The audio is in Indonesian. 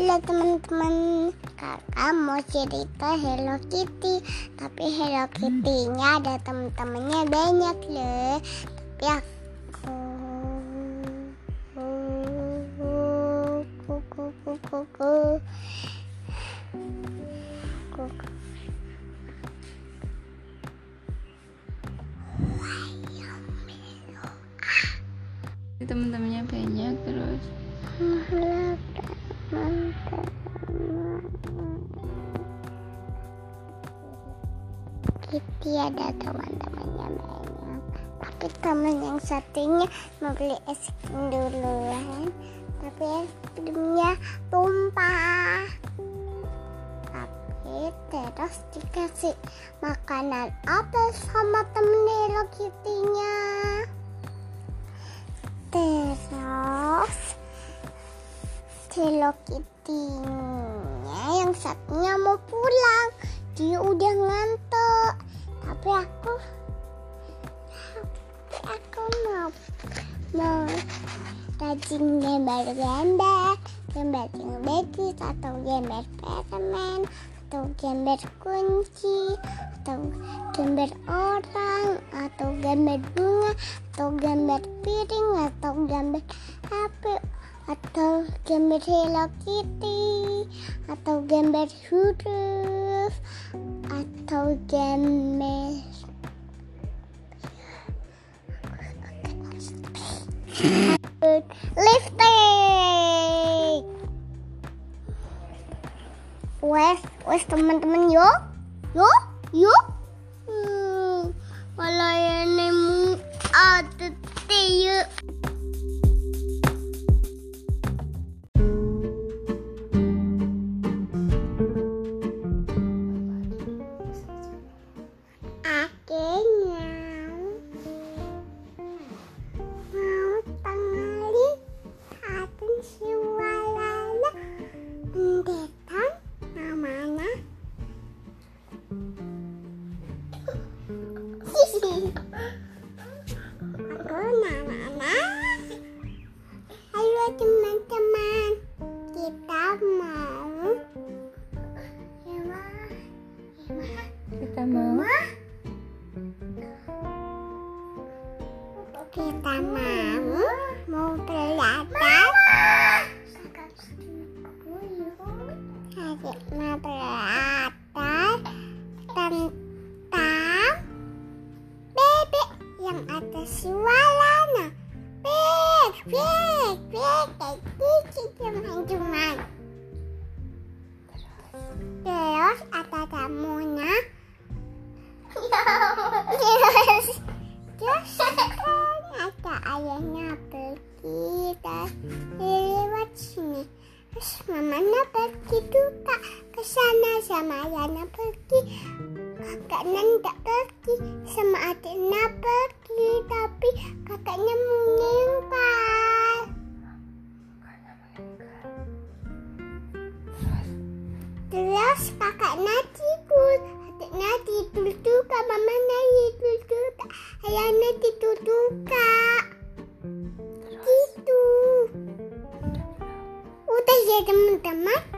Halo teman-teman, kakak mau cerita Hello Kitty. Tapi Hello Kitty-nya ada teman-temannya banyak loh Tapi aku kuku kuku kuku kuku teman-temannya banyak terus Kitty ada teman-temannya banyak. Tapi teman yang satunya mau beli es krim duluan. Tapi es krimnya tumpah. Tapi terus dikasih makanan apa sama temen Hello Kitty-nya? Terus Hello Kitty-nya yang satunya mau pulang. Dia udah ngantuk tapi aku aku mau mau rajin gambar-gambar gambar yang bagus atau gambar permen atau gambar kunci atau gambar orang atau gambar bunga atau gambar piring atau gambar HP atau gambar Hello Kitty atau gambar huruf atau gambar lipstick wes wes teman-teman yo. Yo yo aku namanya halo teman-teman. Kita mau Ewa, Ewa. kita mau kita mau mau belajar. Adik mau belajar yang ada suaranya. Bek bek bek kayak gitu teman-teman terus ada tamunya. Terus terus ada ayahnya pergi dan lewat sini. Terus mamanya pergi juga ke sana sama ayahnya pergi. Kakaknya tidak pergi sama adiknya Terus kakaknya tidur, adiknya tidur juga, mamanya tidur juga, ayahnya tidur juga. Gitu. Udah jadi ya, teman-teman.